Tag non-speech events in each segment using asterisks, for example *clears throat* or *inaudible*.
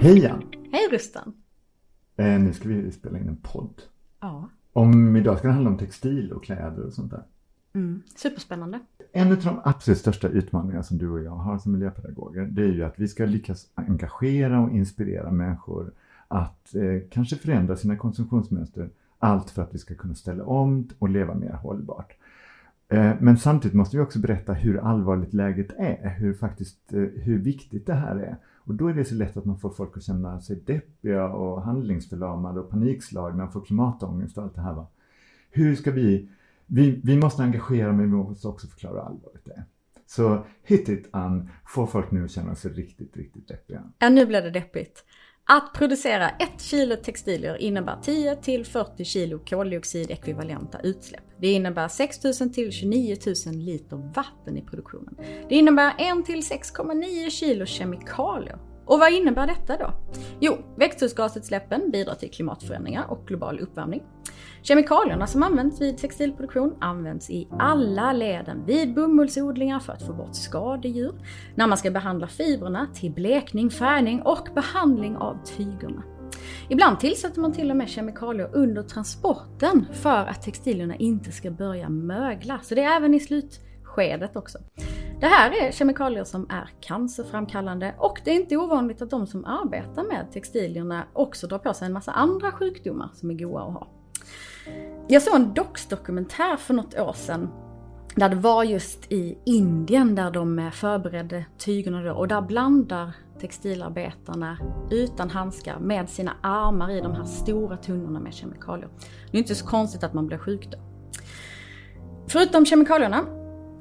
Hej Jan! Hej Rustan! Eh, nu ska vi spela in en podd. Ja. Om idag ska det handla om textil och kläder och sånt där. Mm. Superspännande. En av de absolut största utmaningarna som du och jag har som miljöpedagoger, det är ju att vi ska lyckas engagera och inspirera människor att eh, kanske förändra sina konsumtionsmönster. Allt för att vi ska kunna ställa om och leva mer hållbart. Eh, men samtidigt måste vi också berätta hur allvarligt läget är, hur, faktiskt, eh, hur viktigt det här är. Och då är det så lätt att man får folk att känna sig deppiga och handlingsförlamade och panikslagna och får klimatångest och allt det här. Va? Hur ska vi, vi, vi måste engagera men vi måste också förklara allvaret det. Så hit it Ann, få folk nu att känna sig riktigt, riktigt deppiga. Ja, nu blir det deppigt. Att producera ett kilo textilier innebär 10 till 40 kilo koldioxidekvivalenta utsläpp. Det innebär 6 000 till 29 000 liter vatten i produktionen. Det innebär 1 till 6,9 kilo kemikalier. Och vad innebär detta då? Jo, växthusgasutsläppen bidrar till klimatförändringar och global uppvärmning. Kemikalierna som används vid textilproduktion används i alla leden. Vid bomullsodlingar för att få bort skadedjur, när man ska behandla fibrerna, till blekning, färgning och behandling av tygerna. Ibland tillsätter man till och med kemikalier under transporten för att textilierna inte ska börja mögla. Så det är även i slutskedet också. Det här är kemikalier som är cancerframkallande och det är inte ovanligt att de som arbetar med textilierna också drar på sig en massa andra sjukdomar som är goda att ha. Jag såg en dox-dokumentär för något år sedan där det var just i Indien där de eh, förberedde tygerna då och där blandar textilarbetarna utan handskar med sina armar i de här stora tunnorna med kemikalier. Det är inte så konstigt att man blir sjuk då. Förutom kemikalierna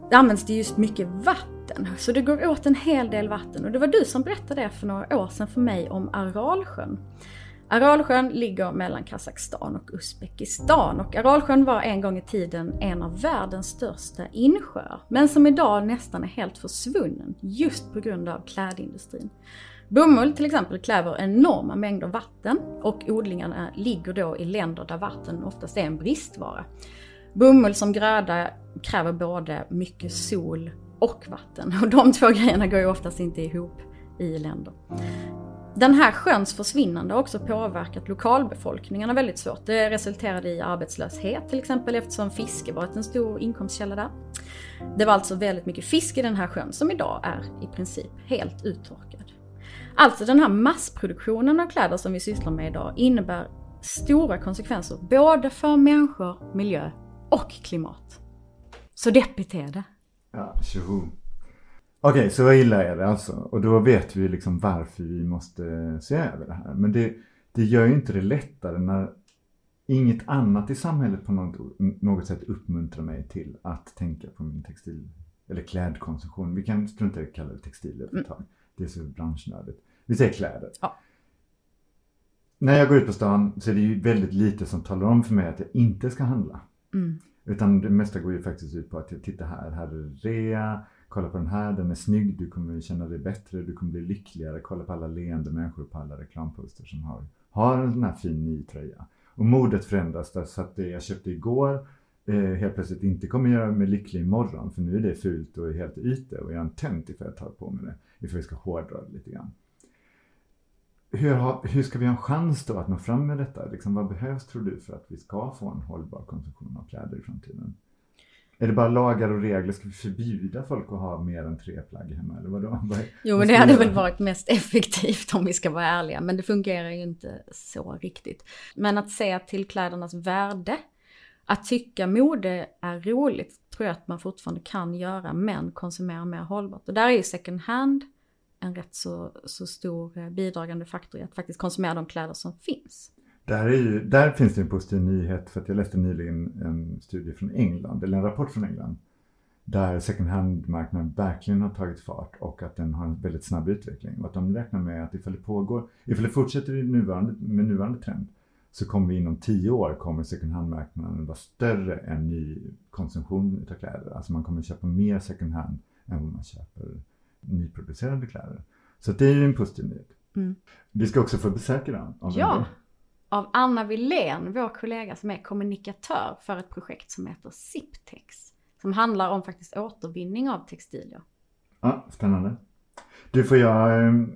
det används det just mycket vatten, så det går åt en hel del vatten. Och det var du som berättade det för några år sedan för mig om Aralsjön. Aralsjön ligger mellan Kazakstan och Uzbekistan och Aralsjön var en gång i tiden en av världens största insjöar, men som idag nästan är helt försvunnen just på grund av klädindustrin. Bomull till exempel kräver enorma mängder vatten och odlingarna ligger då i länder där vatten oftast är en bristvara. Bomull som gröda kräver både mycket sol och vatten och de två grejerna går ju oftast inte ihop i länder. Den här sjöns försvinnande har också påverkat lokalbefolkningarna väldigt svårt. Det resulterade i arbetslöshet till exempel eftersom fiske varit en stor inkomstkälla där. Det var alltså väldigt mycket fisk i den här sjön som idag är i princip helt uttorkad. Alltså den här massproduktionen av kläder som vi sysslar med idag innebär stora konsekvenser både för människor, miljö och klimat. Så deppigt är det. Ja, tjoho. Okej, okay, så illa är det alltså? Och då vet vi liksom varför vi måste se över det här. Men det, det gör ju inte det lättare när inget annat i samhället på något, något sätt uppmuntrar mig till att tänka på min textil eller klädkonsumtion. Vi kan strunta i att kalla det textil ett mm. tag. Det är så branschnördigt. Vi säger kläder. Ja. När jag går ut på stan så är det ju väldigt lite som talar om för mig att jag inte ska handla. Mm. Utan det mesta går ju faktiskt ut på att titta här, här är det rea, kolla på den här, den är snygg, du kommer känna dig bättre, du kommer bli lyckligare, kolla på alla leende människor på alla reklamposter som har, har en sån här fin ny tröja. Och modet förändras där, så att det jag köpte igår eh, helt plötsligt inte kommer göra mig lycklig imorgon, för nu är det fult och helt ute och jag är en tönt ifall jag tar på mig det, ifall jag ska hårdra det lite grann. Hur, har, hur ska vi ha en chans då att nå fram med detta? Liksom, vad behövs tror du för att vi ska få en hållbar konsumtion av kläder i framtiden? Är det bara lagar och regler? Ska vi förbjuda folk att ha mer än tre plagg hemma? Eller vadå? *laughs* Vad, jo, men det hade väl varit mest *laughs* effektivt om vi ska vara ärliga. Men det fungerar ju inte så riktigt. Men att se till klädernas värde, att tycka mode är roligt, tror jag att man fortfarande kan göra, men konsumera mer hållbart. Och där är ju second hand en rätt så, så stor eh, bidragande faktor i att faktiskt konsumera de kläder som finns. Där, är ju, där finns det en positiv nyhet för att jag läste nyligen en studie från England, eller en rapport från England, där second hand-marknaden verkligen har tagit fart och att den har en väldigt snabb utveckling. Och att de räknar med att ifall det pågår, ifall det fortsätter i nuvarande, med nuvarande trend, så kommer vi inom tio år kommer second hand-marknaden vara större än ny konsumtion av kläder. Alltså man kommer köpa mer second hand än vad man köper nyproducerade kläder. Så det är ju en positiv nyhet. Mm. Vi ska också få besök idag. Av ja, av Anna Wilén, vår kollega som är kommunikatör för ett projekt som heter Ziptex. Som handlar om faktiskt återvinning av textilier. Ja, spännande. Du, får jag, ehm,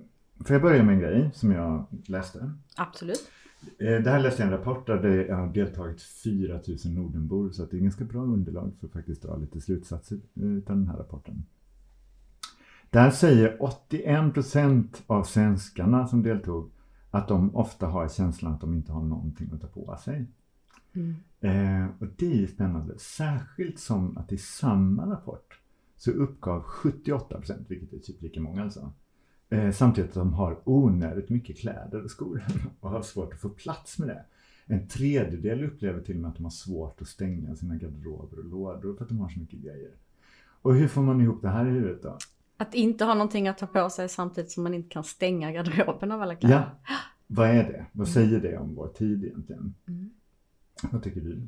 får jag börja med en grej som jag läste? Absolut. Eh, Det här läste jag en rapport där det har deltagit 4000 Nordenbor så att det är ganska bra underlag för att faktiskt dra lite slutsatser av den här rapporten. Där säger 81% av svenskarna som deltog att de ofta har känslan att de inte har någonting att ta på sig. Mm. Eh, och det är ju spännande, särskilt som att i samma rapport så uppgav 78%, vilket är typ lika många alltså, eh, samtidigt att de har onödigt mycket kläder och skor *laughs* och har svårt att få plats med det. En tredjedel upplever till och med att de har svårt att stänga sina garderober och lådor för att de har så mycket grejer. Och hur får man ihop det här i huvudet då? Att inte ha någonting att ta på sig samtidigt som man inte kan stänga garderoben av alla kläder. Ja, vad är det? Vad säger det om vår tid egentligen? Mm. Vad tycker du?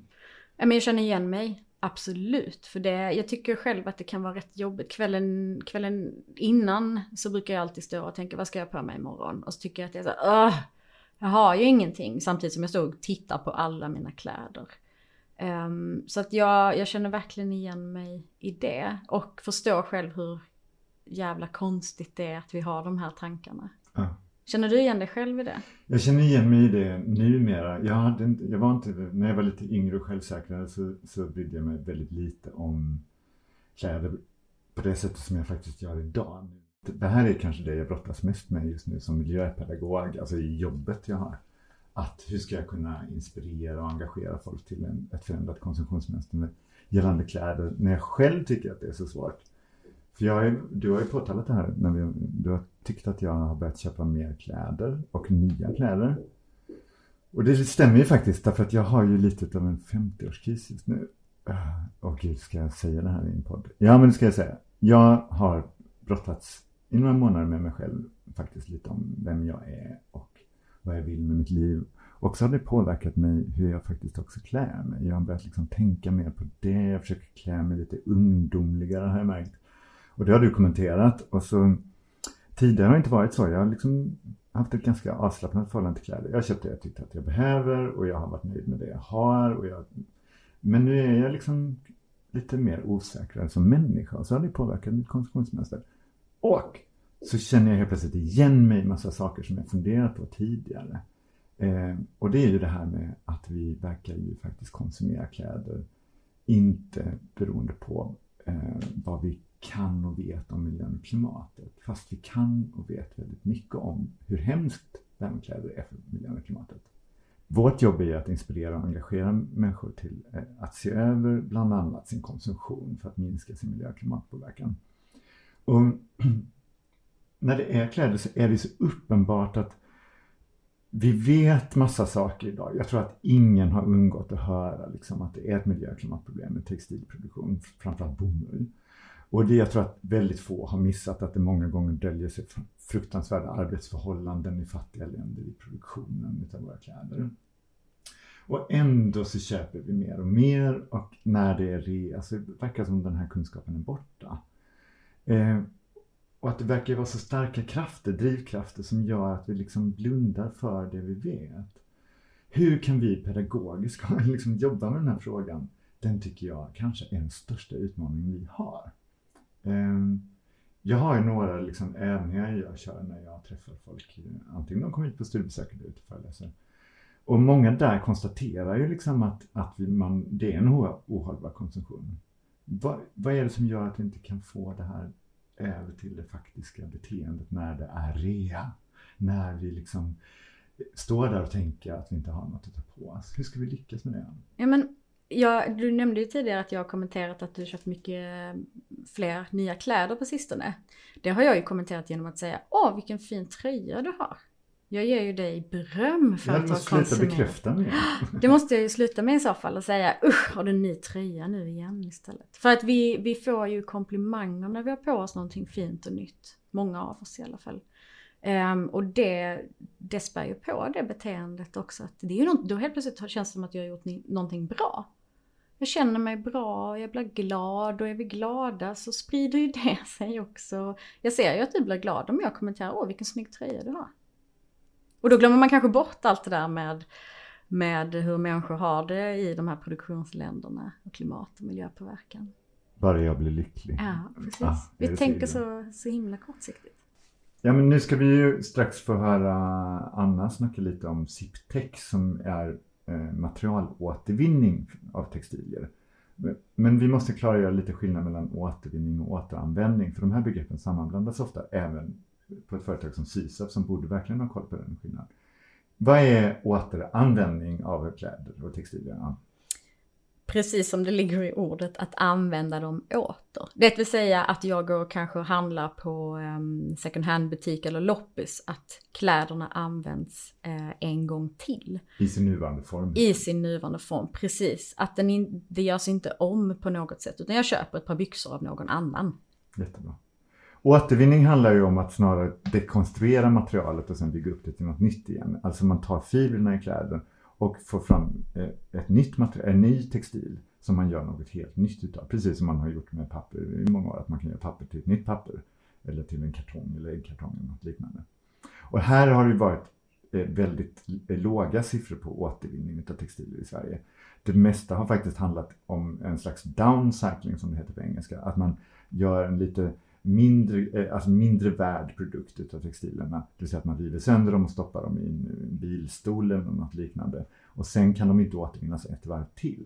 Men jag känner igen mig. Absolut. För det, jag tycker själv att det kan vara rätt jobbigt. Kvällen, kvällen innan så brukar jag alltid stå och tänka vad ska jag på mig imorgon? Och så tycker jag att det är så här, "Åh, jag har ju ingenting. Samtidigt som jag står och tittar på alla mina kläder. Ehm, så att jag, jag känner verkligen igen mig i det. Och förstår själv hur jävla konstigt det är att vi har de här tankarna. Ja. Känner du igen dig själv i det? Jag känner igen mig i det numera. Jag, hade inte, jag var inte, när jag var lite yngre och självsäkrare så, så brydde jag mig väldigt lite om kläder på det sättet som jag faktiskt gör idag. Det här är kanske det jag brottas mest med just nu som miljöpedagog, alltså i jobbet jag har. Att hur ska jag kunna inspirera och engagera folk till en, ett förändrat konsumtionsmönster gällande kläder när jag själv tycker att det är så svårt. För jag är, du har ju påtalat det här, när vi, du har tyckt att jag har börjat köpa mer kläder och nya kläder. Och det stämmer ju faktiskt därför att jag har ju lite av en 50-årskris just nu. Och Åh gud, ska jag säga det här i en podd? Ja, men det ska jag säga. Jag har brottats i några månader med mig själv faktiskt lite om vem jag är och vad jag vill med mitt liv. Och så har det påverkat mig hur jag faktiskt också klär mig. Jag har börjat liksom tänka mer på det. Jag försöker klä mig lite ungdomligare har jag märkt. Och det har du kommenterat. Och så tidigare har det inte varit så. Jag har liksom haft ett ganska avslappnat förhållande till kläder. Jag har köpt det jag tyckte att jag behöver och jag har varit nöjd med det jag har. Och jag... Men nu är jag liksom lite mer osäkrare som människa. Och så har det påverkat mitt konsumtionsmönster. Och så känner jag helt plötsligt igen mig i massa saker som jag funderat på tidigare. Eh, och det är ju det här med att vi verkar ju faktiskt konsumera kläder inte beroende på eh, vad vi kan och vet om miljön och klimatet. Fast vi kan och vet väldigt mycket om hur hemskt det här med kläder är för miljön och klimatet. Vårt jobb är att inspirera och engagera människor till eh, att se över bland annat sin konsumtion för att minska sin miljö och klimatpåverkan. *clears throat* Och när det är kläder så är det så uppenbart att vi vet massa saker idag. Jag tror att ingen har undgått att höra liksom, att det är ett miljö och klimatproblem med textilproduktion, framförallt bomull. Och det jag tror att väldigt få har missat att det många gånger döljer sig fruktansvärda arbetsförhållanden i fattiga länder i produktionen av våra kläder. Och ändå så köper vi mer och mer och när det är rea så verkar det som den här kunskapen är borta. Eh, och att det verkar vara så starka krafter, drivkrafter som gör att vi liksom blundar för det vi vet. Hur kan vi pedagogiskt *laughs* liksom jobba med den här frågan? Den tycker jag kanske är den största utmaningen vi har. Ehm, jag har ju några liksom övningar jag kör när jag träffar folk. Antingen de kommer hit på studiebesök eller ute och föreläser. Och många där konstaterar ju liksom att, att vi, man, det är en ohållbar konsumtion. Vad, vad är det som gör att vi inte kan få det här över till det faktiska beteendet när det är rea? När vi liksom står där och tänker att vi inte har något att ta på oss. Hur ska vi lyckas med det? Ja, men jag, du nämnde ju tidigare att jag har kommenterat att du köpt mycket fler nya kläder på sistone. Det har jag ju kommenterat genom att säga Åh, vilken fin tröja du har. Jag ger ju dig beröm för Jag att du har måste sluta konsumerat. bekräfta mig. *gasps* Det måste jag ju sluta med i så fall och säga usch har du en ny tröja nu igen istället. För att vi, vi får ju komplimanger när vi har på oss någonting fint och nytt. Många av oss i alla fall. Ehm, och det, det spär ju på det beteendet också. Att det är ju något, då helt plötsligt känns det som att jag har gjort ni, någonting bra. Jag känner mig bra, jag blir glad och är vi glada så sprider ju det *laughs* sig också. Jag ser ju att du blir glad om jag kommenterar åh vilken snygg tröja du har. Och då glömmer man kanske bort allt det där med, med hur människor har det i de här produktionsländerna och klimat och miljöpåverkan. Bara jag blir lycklig. Ja, precis. Ah, Vi tänker så, så himla kortsiktigt. Ja, men nu ska vi ju strax få höra Anna snacka lite om Ziptech som är eh, materialåtervinning av textilier. Men vi måste klargöra lite skillnad mellan återvinning och återanvändning för de här begreppen sammanblandas ofta även på ett företag som Sysaf som borde verkligen ha koll på den skillnaden. Vad är återanvändning av kläder och textilier? Precis som det ligger i ordet, att använda dem åter. Det vill säga att jag går och kanske handlar på um, second hand butik eller loppis, att kläderna används uh, en gång till. I sin nuvarande form? I sin nuvarande form, precis. Att den in, det görs inte om på något sätt, utan jag köper ett par byxor av någon annan. Jättebra. Återvinning handlar ju om att snarare dekonstruera materialet och sen bygga upp det till något nytt igen. Alltså man tar fibrerna i kläder och få fram eh, ett nytt material, en ny textil som man gör något helt nytt utav. Precis som man har gjort med papper i många år, att man kan göra papper till ett nytt papper eller till en kartong eller äggkartong eller något liknande. Och här har det varit eh, väldigt eh, låga siffror på återvinning av textilier i Sverige. Det mesta har faktiskt handlat om en slags downcycling som det heter på engelska, att man gör en lite mindre, eh, alltså mindre värd produkt utav textilerna. Det vill säga att man river sönder dem och stoppar dem i en bilstol eller något liknande. Och sen kan de inte återvinnas ett varv till.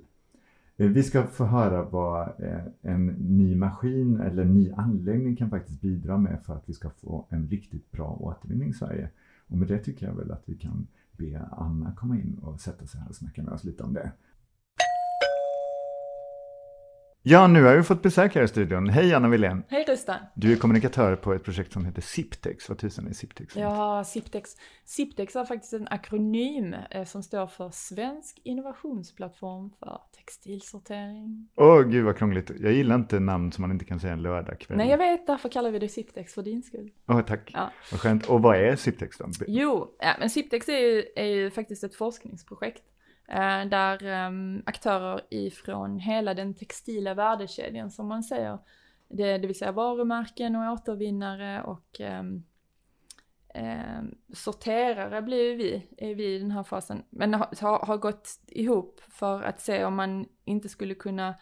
Eh, vi ska få höra vad eh, en ny maskin eller en ny anläggning kan faktiskt bidra med för att vi ska få en riktigt bra återvinning i Sverige. Och med det tycker jag väl att vi kan be Anna komma in och sätta sig här och snacka med oss lite om det. Ja, nu har vi fått besök här i studion. Hej Anna Wilén. Hej Rustan. Du är kommunikatör på ett projekt som heter Siptex. Vad tusan är Siptex? Ja, Siptex. Siptex är faktiskt en akronym eh, som står för Svensk innovationsplattform för textilsortering. Åh, oh, gud vad krångligt. Jag gillar inte namn som man inte kan säga en lördagkväll. Nej, jag vet. Därför kallar vi det Siptex för din skull. Åh, oh, tack. Ja. Vad skönt. Och vad är Siptex då? Jo, ja, men Siptex är ju, är ju faktiskt ett forskningsprojekt där ehm, aktörer ifrån hela den textila värdekedjan som man säger, det, det vill säga varumärken och återvinnare och um, sorterare blir vi, är vi i den här fasen. Men har, har gått ihop för att se om man inte skulle kunna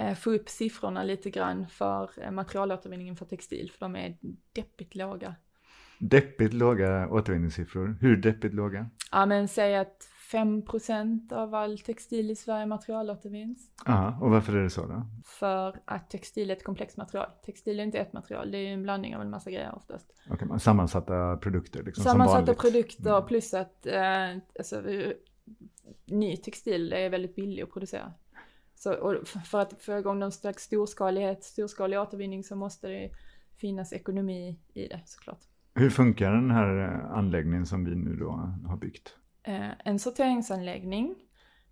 uh, få upp siffrorna lite grann för uh, materialåtervinningen för textil, för de är deppigt låga. Deppigt låga återvinningssiffror. Hur deppigt låga? Ja men säg att 5% av all textil i Sverige materialåtervinns. Ja, och varför är det så då? För att textil är ett komplext material. Textil är inte ett material, det är ju en blandning av en massa grejer oftast. Okay, sammansatta produkter liksom Sammansatta produkter mm. plus att eh, alltså, ny textil är väldigt billig att producera. Så för att få igång någon slags storskalighet, storskalig återvinning så måste det finnas ekonomi i det såklart. Hur funkar den här eh, anläggningen som vi nu då har byggt? Eh, en sorteringsanläggning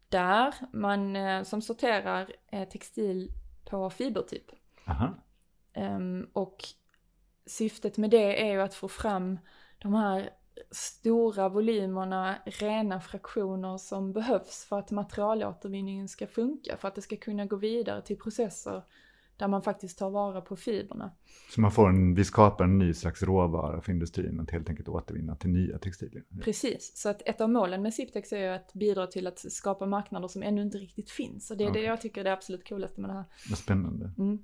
där man eh, som sorterar textil på fibertyp. Aha. Ehm, och syftet med det är ju att få fram de här stora volymerna rena fraktioner som behövs för att materialåtervinningen ska funka, för att det ska kunna gå vidare till processer där man faktiskt tar vara på fibrerna. Så man får en, vi skapar en ny slags råvara för industrin att helt enkelt återvinna till nya textilier? Precis, så att ett av målen med Siptex är ju att bidra till att skapa marknader som ännu inte riktigt finns. Och det är okay. det jag tycker är det absolut coolaste med det här. Vad spännande. Mm.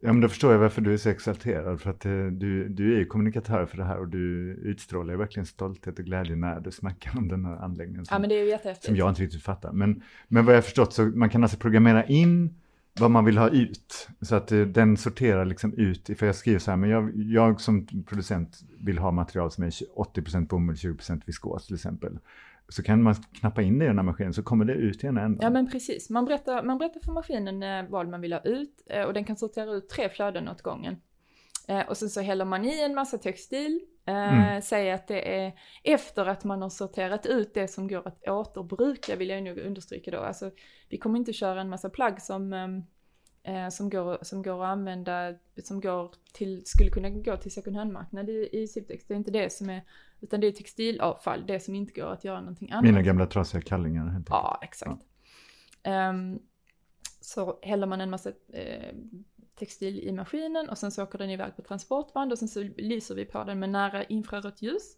Ja men då förstår jag varför du är så exalterad för att eh, du, du är ju kommunikatör för det här och du utstrålar verkligen stolthet och glädje när du snackar om den här anläggningen. Som, ja men det är ju jättehäftigt. Som jag inte riktigt fattar. Men, men vad jag förstått så man kan alltså programmera in vad man vill ha ut. Så att eh, den sorterar liksom ut, för jag skriver så här, men jag, jag som producent vill ha material som är 80% bomull, 20% viskos till exempel. Så kan man knappa in det i den här maskinen så kommer det ut i en ända. Ja men precis, man berättar, man berättar för maskinen eh, vad man vill ha ut eh, och den kan sortera ut tre flöden åt gången. Och sen så häller man i en massa textil, mm. säger att det är efter att man har sorterat ut det som går att återbruka vill jag nog understryka då. Alltså vi kommer inte köra en massa plagg som ehm, eh, som, går, som går att använda, som går till, skulle kunna gå till second hand-marknad i, i Siptex. Det är inte det som är, utan det är textilavfall, det som inte går att göra någonting annat. Mina gamla trasiga kallingar helt enkelt. Ja, exakt. Ja. Um, så häller man en massa eh, textil i maskinen och sen så åker den iväg på transportband och sen så lyser vi på den med nära infrarött ljus.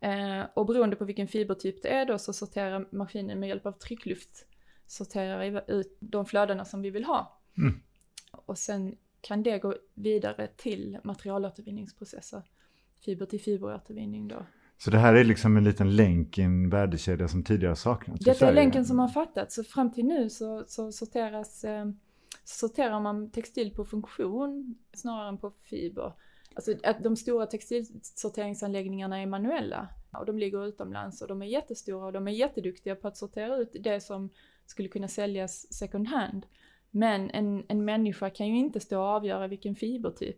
Eh, och beroende på vilken fibertyp det är då så sorterar maskinen med hjälp av tryckluft sorterar ut de flödena som vi vill ha. Och sen kan det gå vidare till materialåtervinningsprocesser fiber till fiberåtervinning då. Så det här är liksom en liten länk i en värdekedja som tidigare saknats Detta är länken som har fattats, så fram till nu så, så sorteras, eh, sorterar man textil på funktion snarare än på fiber. Alltså att de stora textilsorteringsanläggningarna är manuella och de ligger utomlands och de är jättestora och de är jätteduktiga på att sortera ut det som skulle kunna säljas second hand. Men en, en människa kan ju inte stå och avgöra vilken fibertyp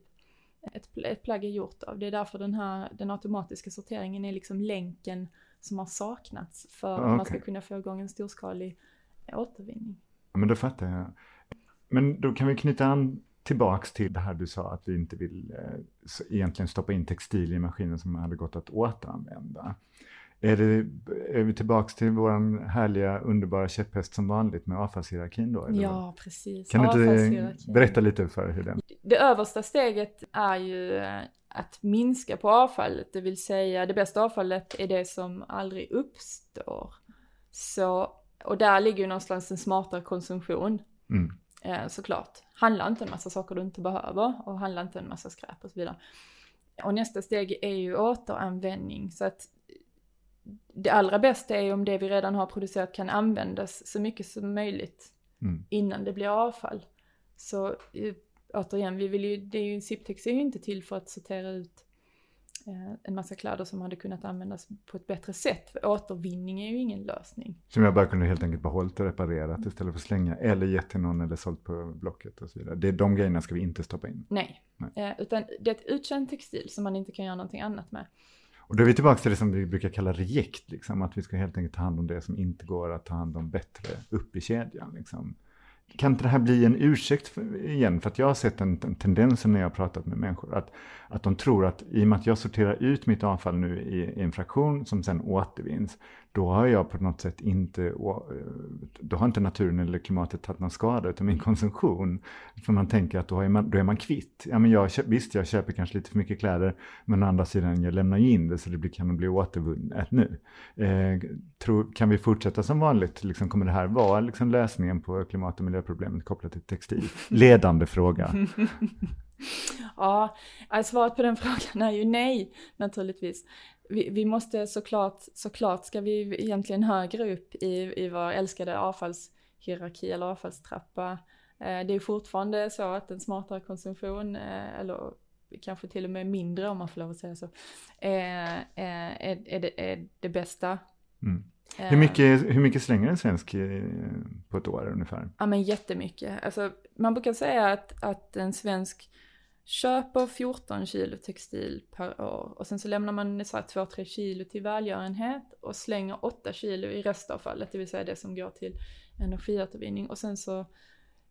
ett, ett plagg är gjort av. Det är därför den här den automatiska sorteringen är liksom länken som har saknats för att man ska Okej. kunna få igång en storskalig återvinning. Men då fattar jag. Men då kan vi knyta an tillbaks till det här du sa att vi inte vill eh, egentligen stoppa in textil i maskinen som hade gått att återanvända. Är, det, är vi tillbaks till vår härliga underbara käpphäst som vanligt med avfallshierarkin då? eller? Ja, precis. Kan du Avfallshierarkin. berätta lite för hur den... Det översta steget är ju eh, att minska på avfallet, det vill säga det bästa avfallet är det som aldrig uppstår. Så, och där ligger ju någonstans en smartare konsumtion. Mm. Eh, såklart. Handla inte en massa saker du inte behöver och handla inte en massa skräp och så vidare. Och nästa steg är ju återanvändning så att det allra bästa är ju om det vi redan har producerat kan användas så mycket som möjligt Mm. innan det blir avfall. Så eh, återigen, vi vill ju, det är ju, är ju inte till för att sortera ut en massa kläder som hade kunnat användas på ett bättre sätt. För återvinning är ju ingen lösning. Som jag bara kunde helt enkelt behållit och reparerat istället för att slänga eller gett till någon eller sålt på Blocket och så vidare. Det är de grejerna ska vi inte stoppa in. Nej. Nej. Eh, utan det är ett uttjänt textil som man inte kan göra någonting annat med. Och då är vi tillbaka till det som vi brukar kalla rejekt, liksom, att vi ska helt enkelt ta hand om det som inte går att ta hand om bättre upp i kedjan. Liksom. Kan inte det här bli en ursäkt för, igen? För att jag har sett en, en tendens när jag har pratat med människor, att, att de tror att i och med att jag sorterar ut mitt avfall nu i, i en fraktion som sen återvinns, då har jag på något sätt inte, eh, då har inte naturen eller klimatet tagit någon skada av min konsumtion. För man tänker att då är man, då är man kvitt. Ja, men jag, visst, jag köper kanske lite för mycket kläder, men å andra sidan, jag lämnar ju in det så det blir, kan bli återvunnet nu. Eh, tror, kan vi fortsätta som vanligt? Liksom, kommer det här vara liksom, lösningen på klimat och miljöproblemet kopplat till textil? Ledande fråga. *laughs* Ja, svaret på den *laughs* frågan är ju nej, naturligtvis. Vi, vi måste såklart, såklart ska vi egentligen högre upp i, i vår älskade avfallshierarki eller avfallstrappa. Eh, Det är fortfarande så att en smartare konsumtion, eh, eller kanske till och med mindre om man får lov att säga så, är, är, är, är, det, är det bästa. Mm. Eh, Hur, mycket, hur mycket slänger en svensk eh, på ett år ungefär? Ja men jättemycket. Alltså, man brukar säga att, att en svensk köper 14 kilo textil per år och sen så lämnar man så här 2-3 kilo till välgörenhet och slänger 8 kilo i restavfallet, det vill säga det som går till energiåtervinning och sen så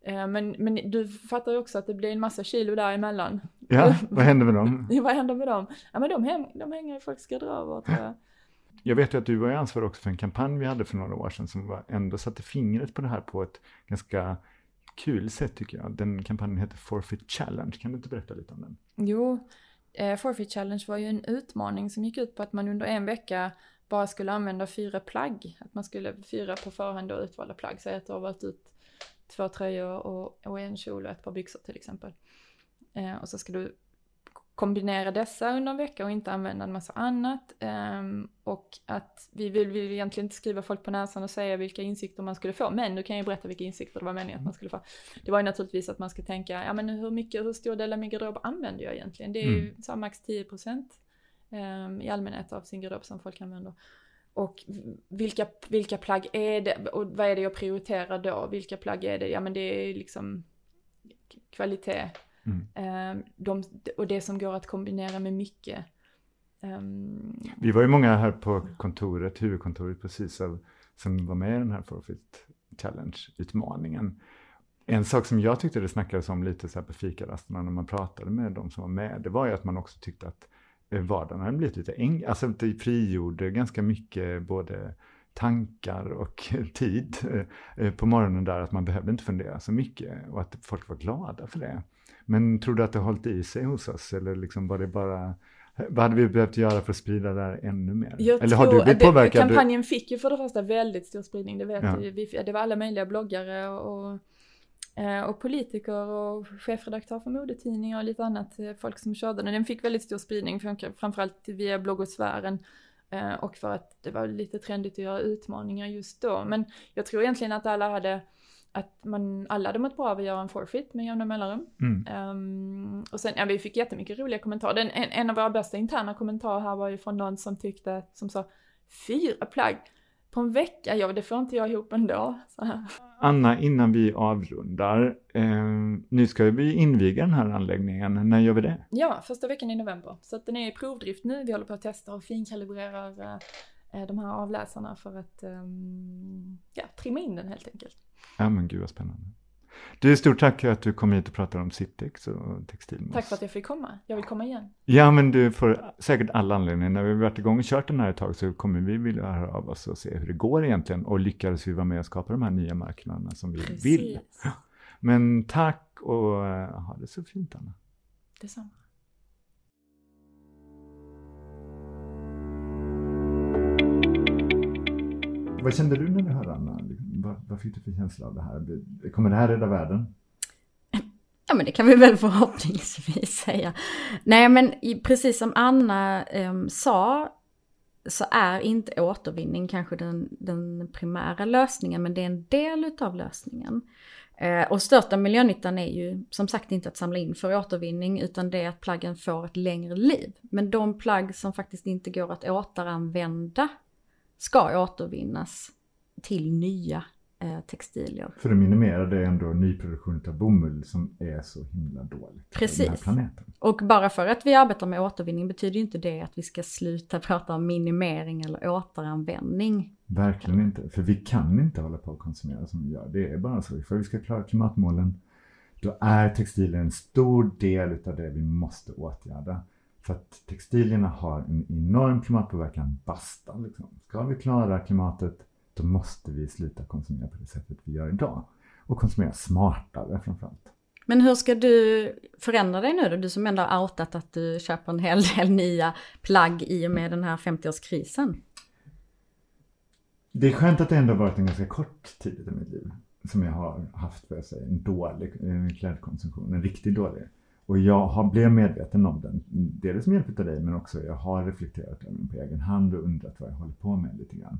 eh, men, men du fattar ju också att det blir en massa kilo däremellan. Ja, *laughs* vad händer med dem? Vad händer med dem? Ja men de, häng, de hänger i folks garderober tror jag. Jag vet ju att du var ansvarig också för en kampanj vi hade för några år sedan som var, ändå satte fingret på det här på ett ganska kul sätt tycker jag. Den kampanjen heter Forfeit Challenge. Kan du inte berätta lite om den? Jo, eh, Forfeit Challenge var ju en utmaning som gick ut på att man under en vecka bara skulle använda fyra plagg. Att man skulle fyra på förhand och utvalda plagg. Säg att du har valt ut två tröjor och, och en kjol och ett par byxor till exempel. Eh, och så ska du kombinera dessa under en vecka och inte använda en massa annat. Ehm, och att vi vill, vill egentligen inte skriva folk på näsan och säga vilka insikter man skulle få, men nu kan jag berätta vilka insikter det var meningen att man skulle få. Det var ju naturligtvis att man ska tänka, ja men hur mycket, hur stor del av min garderob använder jag egentligen? Det är ju så här max 10% ehm, i allmänhet av sin garderob som folk använder. Och vilka, vilka plagg är det, och vad är det jag prioriterar då? Vilka plagg är det? Ja men det är liksom kvalitet. Mm. Ehm, de, och det som går att kombinera med mycket. Ehm, Vi var ju många här på kontoret, huvudkontoret precis som var med i den här Forfeit Challenge-utmaningen. En sak som jag tyckte det snackades om lite så här på fikarasterna när man pratade med de som var med, det var ju att man också tyckte att eh, vardagen hade blivit lite enklare, alltså det frigjorde ganska mycket både tankar och *laughs* tid eh, på morgonen där, att man behövde inte fundera så mycket och att folk var glada för det. Men tror du att det har hållit i sig hos oss eller liksom var det bara vad hade vi behövt göra för att sprida det här ännu mer? Jag Eller har du blivit påverkad? Kampanjen fick ju för det första väldigt stor spridning, det vet Ja. vi. vi. Det var alla möjliga bloggare och, Eh, och politiker och chefredaktör för modetidningar och lite annat eh, folk som körde den. Den fick väldigt stor spridning, framförallt via bloggosfären. Eh, och för att det var lite trendigt att göra utmaningar just då. Men jag tror egentligen att alla hade att man alla hade mått bra av att göra en forfeit med jämna mellanrum. Mm. Um, och sen, ja vi fick jättemycket roliga kommentarer. Den, en, en av våra bästa interna kommentarer här var ju från någon som tyckte, som sa fyra plagg på en vecka, ja det får inte jag ihop ändå. *laughs* Anna, innan vi avrundar, eh, nu ska vi inviga den här anläggningen, när gör vi det? Ja, första veckan i november. Så att den är i provdrift nu, vi håller på att testa och finkalibrerar eh, de här avläsarna för att eh, ja, trimma in den helt enkelt. Ja men gud vad spännande. Du, stort tack för att du kom hit och pratade om Sittex och textil. Tack för att jag fick komma. Jag vill komma igen. Ja, men du får säkert alla anledningar. När vi varit igång och kört den här ett tag så kommer vi vilja höra av oss och se hur det går egentligen och lyckades vi vara med och skapa de här nya marknaderna som vi Precis. vill. *laughs* Men tack och uh, ha det så fint Anna. Detsamma. Vad kände du när du hörde Anna? Vad, vad fick du för känsla av det här? Kommer det här rädda världen? *laughs* Ja men det kan vi väl förhoppningsvis säga. Nej men precis som Anna eh, sa så är inte återvinning kanske den, den primära lösningen men det är en del utav lösningen. Eh, och största miljönyttan är ju som sagt inte att samla in för återvinning utan det är att plaggen får ett längre liv. Men de plagg som faktiskt inte går att återanvända ska återvinnas till nya eh, textilier. För att minimera det ändå nyproduktion av bomull som är så himla dåligt Precis. Och bara för att vi arbetar med återvinning betyder ju inte det att vi ska sluta *laughs* prata om minimering eller återanvändning. Verkligen inte, för vi kan inte hålla på att konsumera som vi gör. Det är bara så. För att vi ska klara klimatmålen, då är textiler en stor del av det vi måste åtgärda. För att textilierna har en enorm klimatpåverkan, basta liksom. Ska vi klara klimatet då måste vi sluta konsumera på det sättet vi gör idag. Och konsumera smartare framförallt. Men hur ska du förändra dig nu då? Du som ändå har outat att du köper en hel del nya plagg i och med den här 50-årskrisen. Det är skönt att det ändå varit en ganska kort tid i mitt liv som jag har haft, för jag säga, en dålig klädkonsumtion, en riktigt dålig. Och jag har blivit medveten om den, dels med hjälp av dig men också jag har reflekterat över den på egen hand och undrat vad jag håller på med lite grann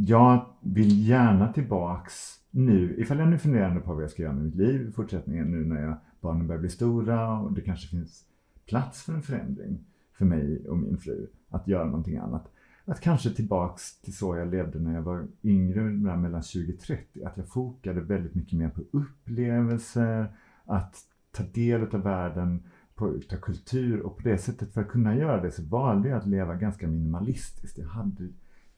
jag vill gärna tillbaks nu, ifall jag nu funderar på vad jag ska göra med mitt liv i fortsättningen nu när jag, barnen börjar bli stora och det kanske finns plats för en förändring för mig och min fru att göra någonting annat. Att kanske tillbaks till så jag levde när jag var yngre, mellan 20 och 30. Att jag fokade väldigt mycket mer på upplevelser, att ta del av världen, på, utav kultur och på det sättet för att kunna göra det så valde jag att leva ganska minimalistiskt. Jag hade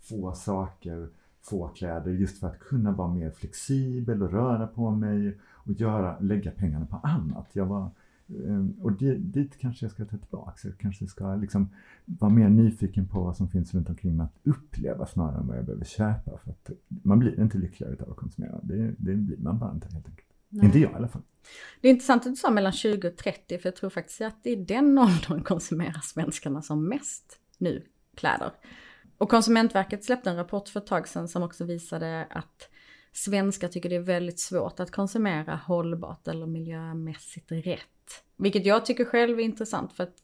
få saker, få kläder just för att kunna vara mer flexibel och röra på mig och göra, lägga pengarna på annat. Jag var, ehm, och dit, kanske jag ska ta tillbaka. Jag kanske ska liksom vara mer nyfiken på vad som finns runt omkring mig att uppleva snarare än vad jag behöver köpa. För att man blir inte lyckligare av att konsumera. Det, det blir man bara inte helt enkelt. Nej. Inte jag i alla fall. Det är intressant att du sa mellan 20 och 30 för jag tror faktiskt att i den *laughs* åldern konsumerar svenskarna som mest nu kläder. Och Konsumentverket släppte en rapport för ett tag sedan som också visade att svenskar tycker det är väldigt svårt att konsumera hållbart eller miljömässigt rätt. Vilket jag tycker själv är intressant för att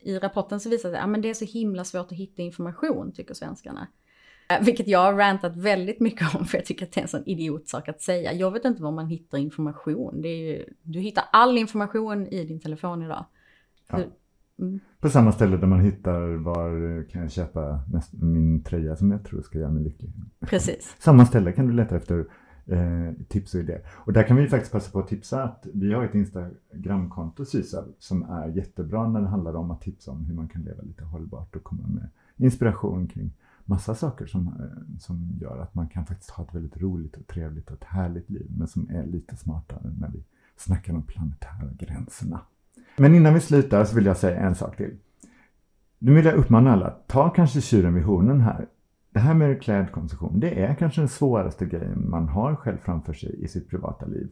i rapporten så visar det att ja, det är så himla svårt att hitta information tycker svenskarna. Eh, vilket jag har rantat väldigt mycket om för jag tycker att det är en sån idiotsak att säga. Jag vet inte var man hittar information. Ju, du hittar all information i din telefon idag. Ja. Mm. På samma ställe där man hittar var kan jag köpa min tröja som jag tror ska göra mig lycklig. Precis. *laughs* samma ställe kan du leta efter eh, tips och idéer. Och där kan vi faktiskt passa på att tipsa att vi har ett Instagramkonto Sysav som är jättebra när det handlar om att tipsa om hur man kan leva lite hållbart och komma med inspiration kring massa saker som, eh, som gör att man kan faktiskt ha ett väldigt roligt och trevligt och ett härligt liv men som är lite smartare när vi snackar om planetära gränserna. Men innan vi slutar så vill jag säga en sak till. Nu vill jag uppmana alla, ta kanske tjuren vid hornen här. Det här med klädkonsumtion, det är kanske den svåraste grejen man har själv framför sig i sitt privata liv.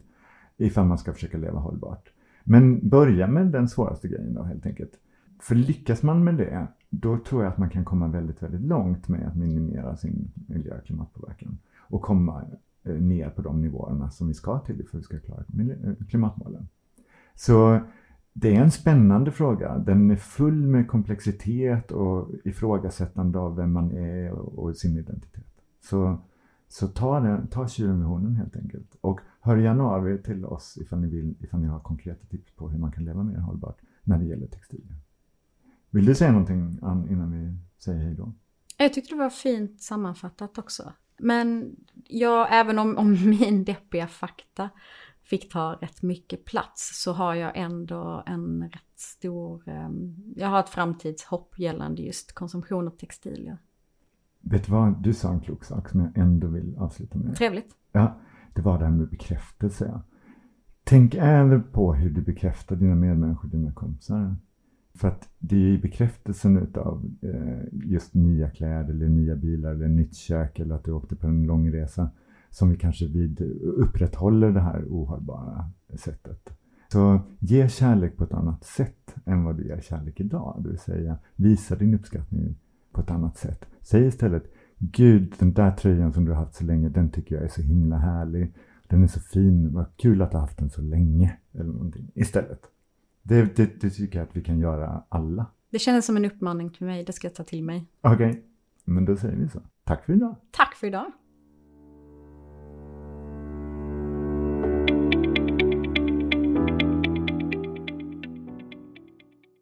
Ifall man ska försöka leva hållbart. Men börja med den svåraste grejen då helt enkelt. För lyckas man med det, då tror jag att man kan komma väldigt, väldigt långt med att minimera sin miljö och klimatpåverkan. Och komma eh, ner på de nivåerna som vi ska till för att vi ska klara klimatmålen. Så det är en spännande fråga. Den är full med komplexitet och ifrågasättande av vem man är och, sin identitet. Så, så ta, den, ta tjuren vid hornen helt enkelt. Och hör gärna av er till oss ifall ni, vill, ifall ni har konkreta tips på hur man kan leva mer hållbart när det gäller textilier. Vill du säga någonting Ann innan vi säger hej då? Jag tyckte det var fint sammanfattat också. Men jag, även om, om min deppiga fakta fick ta rätt mycket plats så har jag ändå en rätt stor, um, jag har ett framtidshopp gällande just konsumtion av textilier. Vet du vad, du sa en klok sak som jag ändå vill avsluta med. Trevligt. Ja, det var det här med bekräftelse. Tänk även på hur du bekräftar dina medmänniskor, dina kompisar. För att det är ju bekräftelsen utav eh, just nya kläder eller nya bilar eller nytt kök eller att du åkte på en lång resa som vi kanske vid upprätthåller det här ohållbara sättet. Så ge kärlek på ett annat sätt än vad du ger kärlek idag. Det vill säga visa din uppskattning på ett annat sätt. Säg istället Gud, den där tröjan som du har haft så länge, den tycker jag är så himla härlig. Den är så fin, vad kul att du har haft den så länge. Eller någonting istället. Det, det, det tycker jag att vi kan göra alla. Det kändes som en uppmaning till mig, det ska jag ta till mig. Okej, okay. men då säger vi så. Tack för idag. Tack för idag.